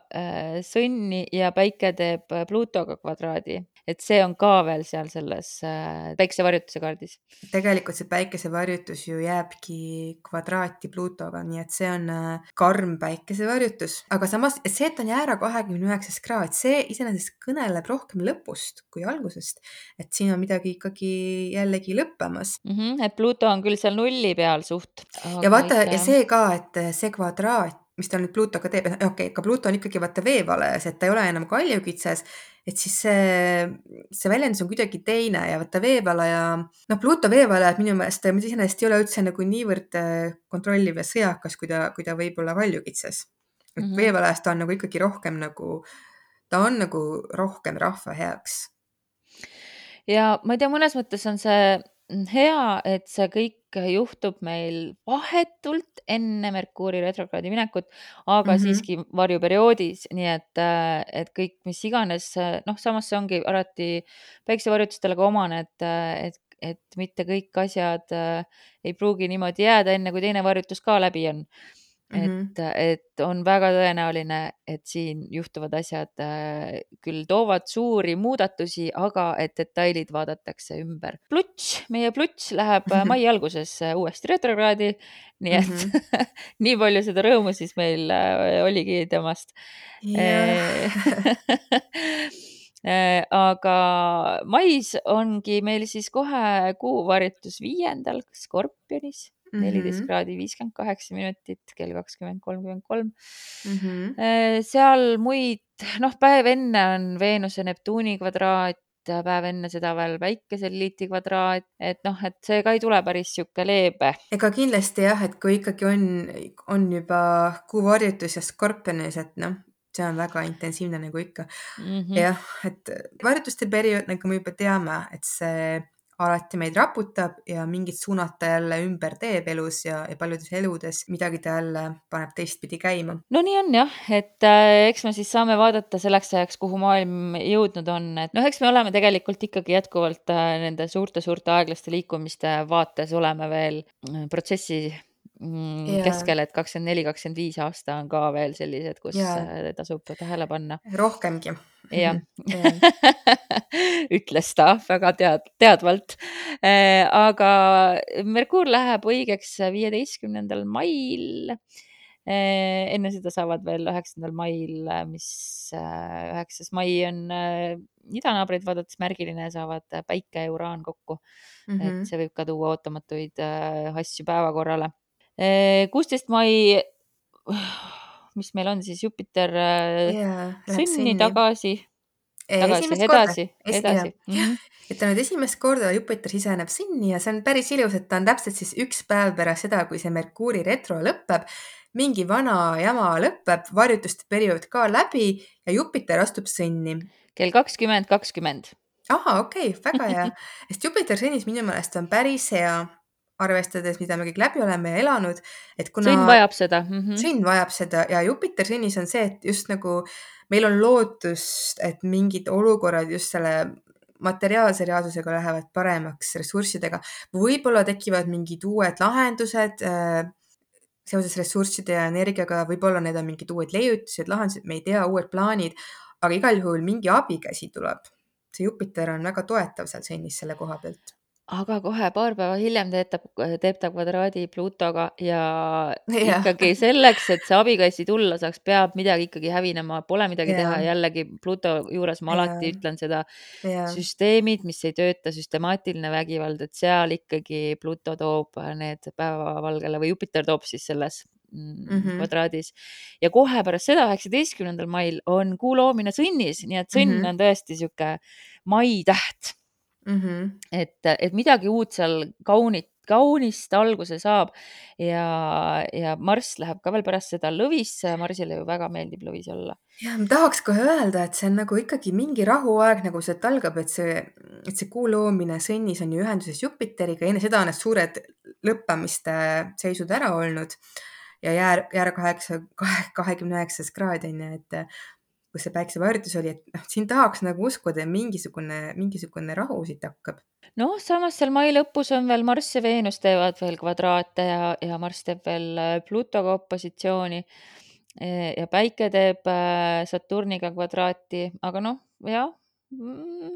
äh, sõnni ja päike teeb Pluutoga kvadraadi et see on ka veel seal selles äh, päikesevarjutuse kaardis. tegelikult see päikesevarjutus ju jääbki kvadraati Pluutoga, nii et see on äh, karm päikesevarjutus, aga samas see, et on jäära kahekümne üheksas kraad, see iseenesest kõneleb rohkem lõpust kui algusest. et siin on midagi ikkagi jällegi lõppemas mm. -hmm, et Pluuto on küll seal nulli peal suht. ja vaata ikka... ja see ka, et see kvadraat mis ta nüüd Pluutoga teeb, okei okay,, aga Pluuto on ikkagi vaata veevalajas, et ta ei ole enam kaljukitses et siis see, see väljendus on kuidagi teine ja vaata veevalaja, noh, Pluto veevalajad minu meelest iseenesest ei ole üldse nagu niivõrd äh, kontrolliv ja sõjakas, kui ta, kui ta võib olla kaljukitses. et mm -hmm. veevalajas ta on nagu ikkagi rohkem nagu, ta on nagu rohkem rahva heaks. ja ma ei tea, mõnes mõttes on see hea, et see kõik juhtub meil vahetult enne Merkuuri retrokraadi minekut, aga mm -hmm. siiski varjuperioodis, nii et, äh, et kõik, mis iganes, noh, samas see ongi alati päiksevarjutustele ka omane, et, et, et mitte kõik asjad äh, ei pruugi niimoodi jääda, enne kui teine varjutus ka läbi on mm, -hmm. et on väga tõenäoline, et siin juhtuvad asjad äh, küll toovad suuri muudatusi, aga et detailid vaadatakse ümber. Pluts, meie Pluts läheb -hmm. mai alguses äh, uuesti retrokraadi, nii et mm -hmm. nii palju seda rõõmu siis meil äh, oligi temast yeah. aga mais ongi meil siis kohe kuuvarjutus viiendal Skorpionis neliteist mm -hmm. kraadi viiskümmend kaheksa minutit, kell kakskümmend kolmkümmend kolm. Mhm. seal muid, noh, päev enne on Veenuse Neptuuni kvadraat, päev enne seda veel päikeseliiti kvadraat, et noh, et see ka ei tule päris sihuke leebe. ega kindlasti jah, et kui ikkagi on, on juba kuuvarjutus ja skorpionis, et noh, see on väga intensiivne nagu ikka mm. -hmm. jah, et varjutuste periood, nagu me juba teame, et see alati meid raputab ja mingit suunad ta jälle ümber teeb elus ja, ja paljudes eludes midagi ta jälle paneb teistpidi käima. no nii on jah, et äh, eks me siis saame vaadata selleks ajaks, kuhu maailm jõudnud on, et noh, eks me oleme tegelikult ikkagi jätkuvalt äh, nende suurte-suurte aeglaste liikumiste vaates oleme veel äh, protsessi yeah. keskel, et kakskümmend neli, kakskümmend viis aasta on ka veel sellised, kus yeah. tasub tähele panna. rohkemgi jah ütles ta väga tead-, teadvalt. Äh, aga Merkuur läheb õigeks viieteistkümnendal mail. Äh, enne seda saavad veel üheksandal mail, mis äh, üheksas mai on idanaabreid vaadates märgiline, saavad päike ja uraan kokku mm. -hmm. et mhm. see võib ka tuua ootamatuid asju päevakorrale. Kuusteist mai mis meil on siis Jupiter yeah, sõnni tagasi, tagasi, edasi, edasi. Mm -hmm. et ta nüüd esimest korda Jupiter siseneb sinni ja see on päris ilus, et ta on täpselt siis üks päev pärast seda, kui see Merkuuri retro lõpeb. mingi vana jama lõpeb, varjutuste periood ka läbi ja Jupiter astub sõnni. kell kakskümmend kakskümmend. ahah, okei okay,, väga hea sest Jupiter sõnnis minu meelest on päris hea arvestades, mida me kõik läbi oleme elanud, et kuna. sõnn vajab seda mm. -hmm. sõnn vajab seda ja Jupiter sõnnis on see, et just nagu meil on lootust, et mingid olukorrad just selle materiaalse reaalsusega lähevad paremaks ressurssidega. võib-olla tekivad mingid uued lahendused äh, seoses ressursside ja energiaga, võib-olla need on mingid uued leiutised, lahendused, me ei tea, uued plaanid, aga igal juhul mingi abikäsi tuleb. see Jupiter on väga toetav seal sõnnis selle koha pealt aga kohe paar päeva hiljem teeb ta, teeb ta kvadraadi Pluutoga ja ja. ikkagi selleks, et see abikäsi tulla saaks, peab midagi ikkagi hävinema, pole midagi ja. teha. jällegi Pluuto juures ma ja. alati ütlen seda, süsteemid, mis ei tööta, süstemaatiline vägivald, et seal ikkagi Pluuto toob need päevavalgele või Jupiter toob siis selles mm -hmm. kvadraadis. ja kohe pärast seda, üheksateistkümnendal mail on kuu loomine sõnnis, nii et sõnn mm -hmm. on tõesti sihuke maitäht mm. -hmm. et, et midagi uut seal kaunit, kaunist alguse saab ja, ja Marss läheb ka veel pärast seda lõvisse ja Marsile ju väga meeldib lõvis olla. ja ma tahaks kohe öelda, et see on nagu ikkagi mingi rahuaeg, nagu sealt algab, et see, et see kuu loomine sõnnis on ju ühenduses Jupiteriga, enne seda on need suured lõppemiste seisud ära olnud ja jää, jää kaheksa, kahekümne üheksas kraad on ju, et kus see päiksevarjutus oli, et noh, siin tahaks nagu uskuda, mingisugune, mingisugune rahu siit hakkab. noh, samas seal mai lõpus on veel Marss ja Veenus teevad veel kvadraate ja, ja Marss teeb veel äh, Plutoga opositsiooni ja Päike teeb äh, Saturniga kvadraati, aga noh, jah mm,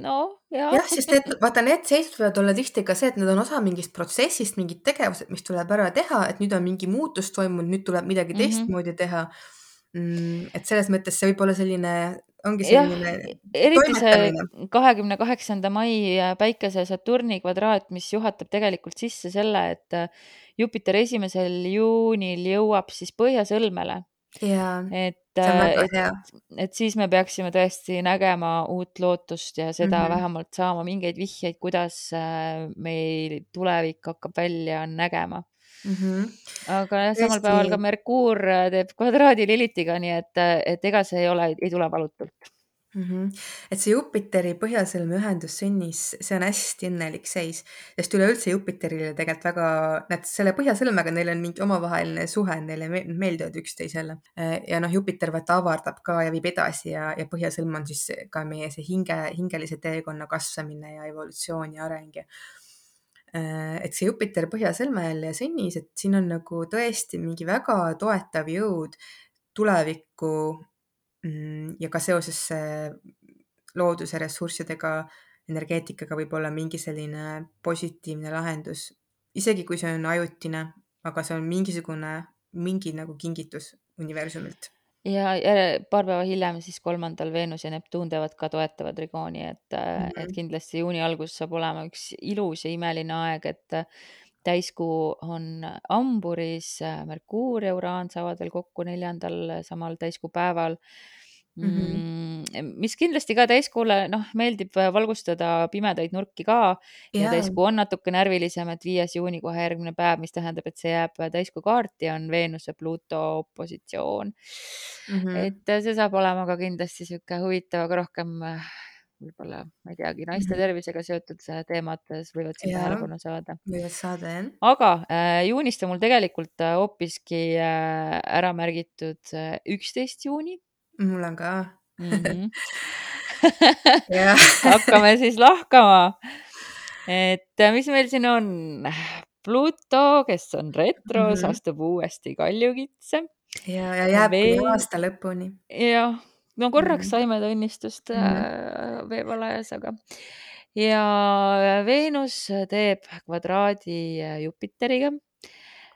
no jah. jah, sest et vaata, need seisud võivad olla tihti ka see, et nad on osa mingist protsessist, mingid tegevused, mis tuleb ära teha, et nüüd on mingi muutus toimunud, nüüd tuleb midagi mm -hmm. teistmoodi teha. Et selles mõttes see võib olla selline, ongi selline. eriti see kahekümne kaheksanda mai päikese Saturni kvadraat, mis juhatab tegelikult sisse selle, et Jupiter esimesel juunil jõuab siis Põhjasõlmele. et, et, et siis me peaksime tõesti nägema uut lootust ja seda mm -hmm. vähemalt saama mingeid vihjeid, kuidas äh, meil tulevik hakkab välja nägema mm. -hmm. aga jah, samal Tõesti. päeval ka Merkuur äh, teeb kvadraadi Lilitiga, nii et, äh, et ega see ei ole, ei tule valutult mm. -hmm. et see Jupiteri põhjasõlme ühendus sünnis, see on hästi õnnelik seis, sest üleüldse Jupiterile tegelikult väga, näed selle põhjasõlmega neil on mingi omavaheline suhe, neile meeldivad üksteisele ja noh, Jupiter vaata avardab ka ja viib edasi ja, ja põhjasõlm on siis ka meie see hinge, hingelise teekonna kasvamine ja evolutsioon ja areng ja et see Jupiter põhjasõlmel ja sõnnis, et siin on nagu tõesti mingi väga toetav jõud tulevikku mm, ja ka seoses looduse ressurssidega, energeetikaga võib olla mingi selline positiivne lahendus, isegi kui see on ajutine, aga see on mingisugune, mingi nagu kingitus universumilt ja, ja paar päeva hiljem siis kolmandal Veenus ja Neptuun teevad ka toetava trigooni, et mm, -hmm. et kindlasti juuni algus saab olema üks ilus ja imeline aeg, et täiskuu on hamburis, Merkuur ja Uraan saavad veel kokku neljandal samal täiskuu päeval mm. -hmm. mis kindlasti ka täiskuule, noh, meeldib valgustada pimedaid nurki ka ja, ja täiskuu on natuke närvilisem, et viies juuni kohe järgmine päev, mis tähendab, et see jääb täiskuu kaarti, on Veenuse Pluto opositsioon mm. -hmm. et see saab olema ka kindlasti sihuke huvitav, aga rohkem võib-olla, ma ei teagi, naiste mm -hmm. tervisega seotud teemad võivad siin tähelepanu saada. võivad saada, jah. aga äh, juunist on mul tegelikult hoopiski äh, ära märgitud üksteist juuni mul on ka mm. -hmm. hakkame siis lahkama. et äh, mis meil siin on? Pluto, kes on retros mm, -hmm. astub uuesti kaljukitse. ja, ja jääb Vee... kuni aasta lõpuni. jah, no korraks mm -hmm. saime tunnistust mm -hmm. veevalajas, aga ja Veenus teeb kvadraadi äh, Jupiteriga Äh,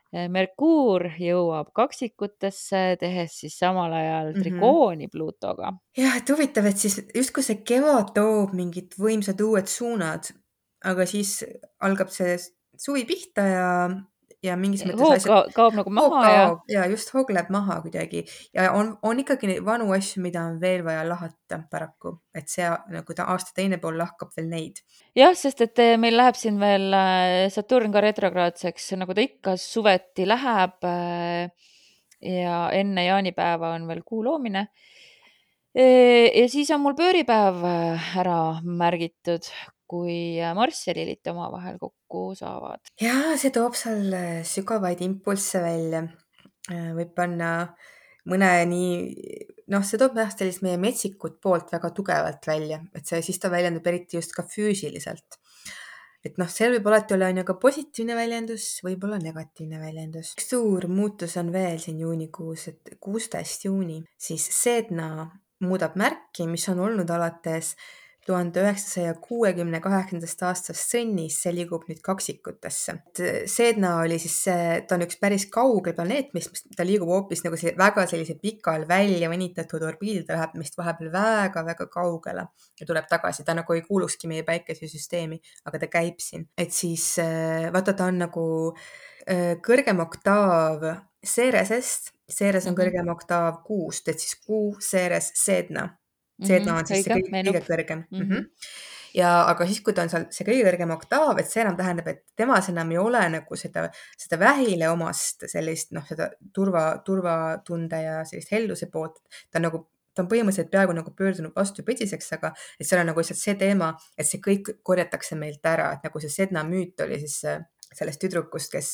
Merkuur jõuab kaksikutesse, tehes siis samal ajal mhm. trikooni mm -hmm. Pluutoga. jah, et huvitav, et siis justkui see kevad toob mingid võimsad uued suunad, aga siis algab see suvi pihta ja ja mingis mõttes hoog asjad, kaob nagu maha ja. ja just hoog läheb maha kuidagi ja on, on ikkagi neid vanu asju, mida on veel vaja lahata paraku, et see nagu ta aasta teine pool lahkab veel neid. jah, sest et eh, meil läheb siin veel eh, Saturn ka retrograadseks, nagu ta ikka suveti läheb. Eh, ja enne jaanipäeva on veel kuu loomine ja siis on mul pööripäev ära märgitud, kui Marss ja Lilith omavahel kokku saavad. ja see toob seal äh, sügavaid impulsse välja. Äh, võib panna mõne nii, noh, see toob jah, sellist meie metsikut poolt väga tugevalt välja, et see, siis ta väljendub eriti just ka füüsiliselt. et noh, seal võib alati olla on ju ka positiivne väljendus, võib-olla negatiivne väljendus. üks suur muutus on veel siin juunikuus, et kuusteist juuni, siis Sedna muudab märki, mis on olnud alates tuhande üheksasaja kuuekümne kaheksandast aastast sõnnis, see liigub nüüd kaksikutesse. Sedna oli siis see, ta on üks päris kaugel planeet, mis, ta liigub hoopis nagu see väga sellise pikal välja venitatud orbiidil, ta läheb meist vahepeal väga-väga kaugele ja tuleb tagasi, ta nagu ei kuulukski meie päikesesüsteemi, aga ta käib siin, et siis äh, vaata, ta on nagu äh, kõrgem oktaav Ceresest, Ceres on -hmm. kõrgem oktaав kuust, et siis kuu, Ceres, Sedna C-ta on siis see kõige, kõige kõrgem mm. -hmm. ja aga siis, kui ta on seal see kõige kõrgem oktaав, et see enam tähendab, et temas enam ei ole nagu seda, seda vähile omast sellist noh, seda turva, turvatunde ja sellist helduse poolt. ta on nagu, ta on põhimõtteliselt peaaegu nagu pöördunud vastupidiseks, aga et seal on nagu lihtsalt see teema, et see kõik korjatakse meilt ära, et nagu see Sedna müüt oli siis sellest tüdrukust, kes,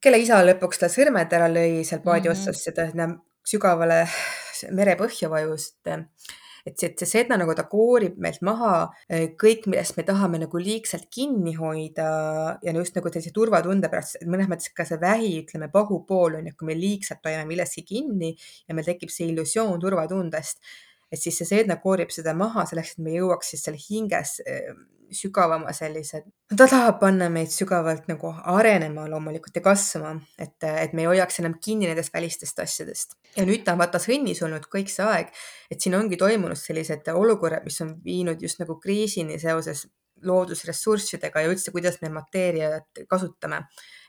kelle isa lõpuks ta sõrmed ära lõi seal paadi mm -hmm. otsas, seda sügavale merepõhja vajus, et et see, et see sedna nagu ta koorib meilt maha kõik, millest me tahame nagu liigselt kinni hoida ja just nagu sellise turvatunde pärast, et mõnes mõttes ka see vähi, ütleme, pahupool on ju, kui me liigselt hoiame millestki kinni ja meil tekib see illusioon turvatundest, et siis see seedne koorib seda maha selleks, et me jõuaks siis seal hinges sügavama sellise, ta tahab panna meid sügavalt nagu arenema loomulikult ja kasvama, et, et me ei hoiaks enam kinni nendest välistest asjadest. ja nüüd ta on vaata sõnnis olnud kõik see aeg, et siin ongi toimunud sellised olukorrad, mis on viinud just nagu kriisini seoses loodusressurssidega ja üldse, kuidas me mateeriat kasutame.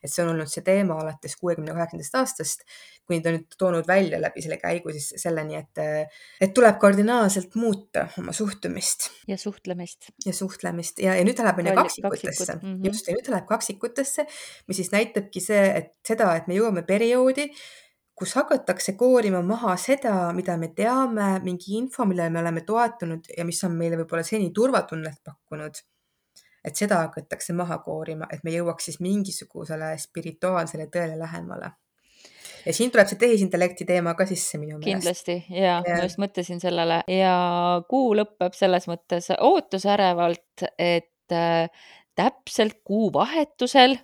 Et see on olnud see teema alates kuuekümne kaheksandast aastast, kuni ta nüüd toonud välja läbi selle käigu siis selleni, et, et tuleb kardinaalselt muuta oma suhtumist. ja suhtlemist. ja suhtlemist ja, ja nüüd ta läheb onju kaksikutesse, mm -hmm. just, ja nüüd ta läheb kaksikutesse, mis siis näitabki see, et seda, et me jõuame perioodi, kus hakatakse koorima maha seda, mida me teame, mingi info, millele me oleme toetunud ja mis on meile võib-olla seni turvatunnet pakkunud et seda hakatakse maha koorima, et me jõuaks siis mingisugusele spirituaalsele tõele lähemale. ja siin tuleb see tehisintellekti teema ka sisse minu meelest. kindlasti ja, ja ma just mõtlesin sellele ja kuu lõpeb selles mõttes ootusärevalt, et äh, täpselt kuuvahetusel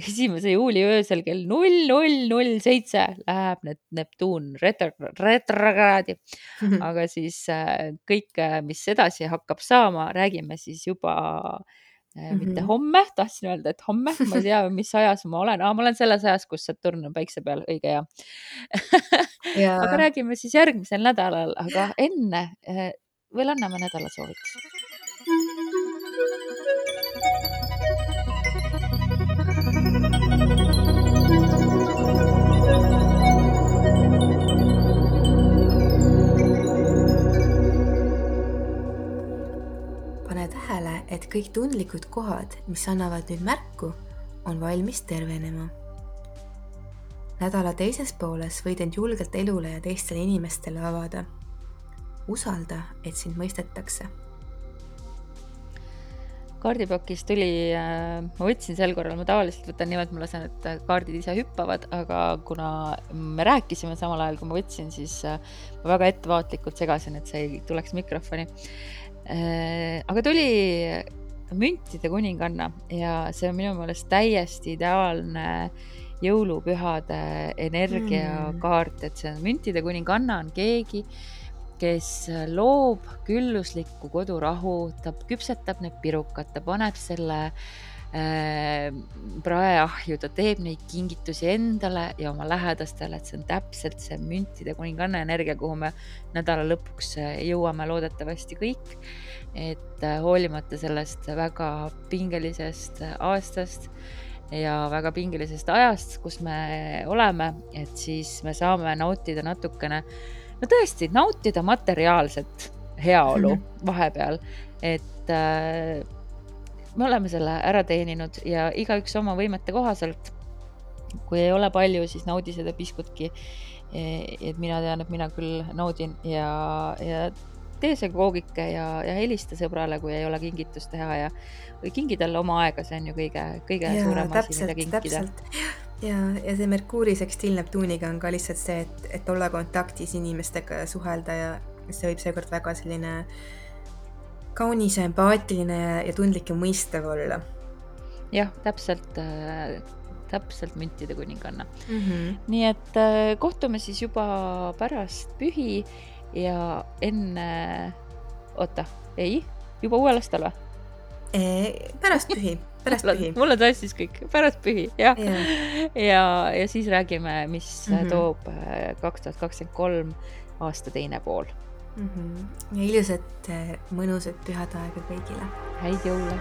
esimese juuli öösel kell null, null, null seitse läheb need Neptuun retrokraadi. aga siis äh, kõik, mis edasi hakkab saama, räägime siis juba Mm -hmm. mitte homme, tahtsin öelda, et homme, ma ei tea, mis ajas ma olen ah,, ma olen selles ajas, kus Saturn on päikse peal, õige hea ja. aga räägime siis järgmisel nädalal, aga enne eh, veel anname nädalasoovituse. Et kõik tundlikud kohad, mis annavad nüüd märku, on valmis tervenema. nädala teises pooles võid end julgelt elule ja teistele inimestele avada. usalda, et sind mõistetakse kaardipakis tuli äh,, ma võtsin sel korral, ma tavaliselt võtan niimoodi, ma lasen, et kaardid ise hüppavad, aga kuna me rääkisime samal ajal, kui ma võtsin, siis äh, ma väga ettevaatlikult segasin, et see ei tuleks mikrofoni aga tuli müntide kuninganna ja see on minu meelest täiesti ideaalne jõulupühade energiakaart et see on müntide kuninganna on keegi, kes loob külluslikku kodurahu, ta küpsetab need pirukad, ta paneb selle äh, praeahju, ta teeb neid kingitusi endale ja oma lähedastele, et see on täpselt see müntide kuninganna energia, kuhu me nädala lõpuks jõuame loodetavasti kõik. et äh, hoolimata sellest väga pingelisest aastast ja väga pingelisest ajast, kus me oleme, et siis me saame nautida natukene, no tõesti, nautida materiaalset heaolu -hmm. vahepeal, et äh, me oleme selle ära teeninud ja igaüks oma võimete kohaselt. kui ei ole palju, siis naudi seda piskutki et mina tean, et mina küll naudin ja, ja tee see koogike ja, ja helista sõbrale, kui ei ole kingitust teha ja või kingi talle oma aega, see on ju kõige, kõige ja, suurem asi, mida kinkida. ja, ja see Merkuuri sekstiil Neptuuniga on ka lihtsalt see, et, et olla kontaktis inimestega ja suhelda ja see võib seekord väga selline kaunis ja empaatiline ja tundlik ja mõistev olla. jah, täpselt äh, täpselt müntide kuninganna mm. -hmm. nii et äh, kohtume siis juba pärast pühi ja enne, oota, ei, juba uuel aastal või? pärast pühi, pärast pühi. mul on sassis kõik, pärast pühi, jah ja. ja, ja siis räägime, mis mm -hmm. toob äh, kaks tuhat kakskümmend kolm aasta teine pool mm. -hmm. ja ilusat, äh, mõnusat pühade aega kõigile. häid jõule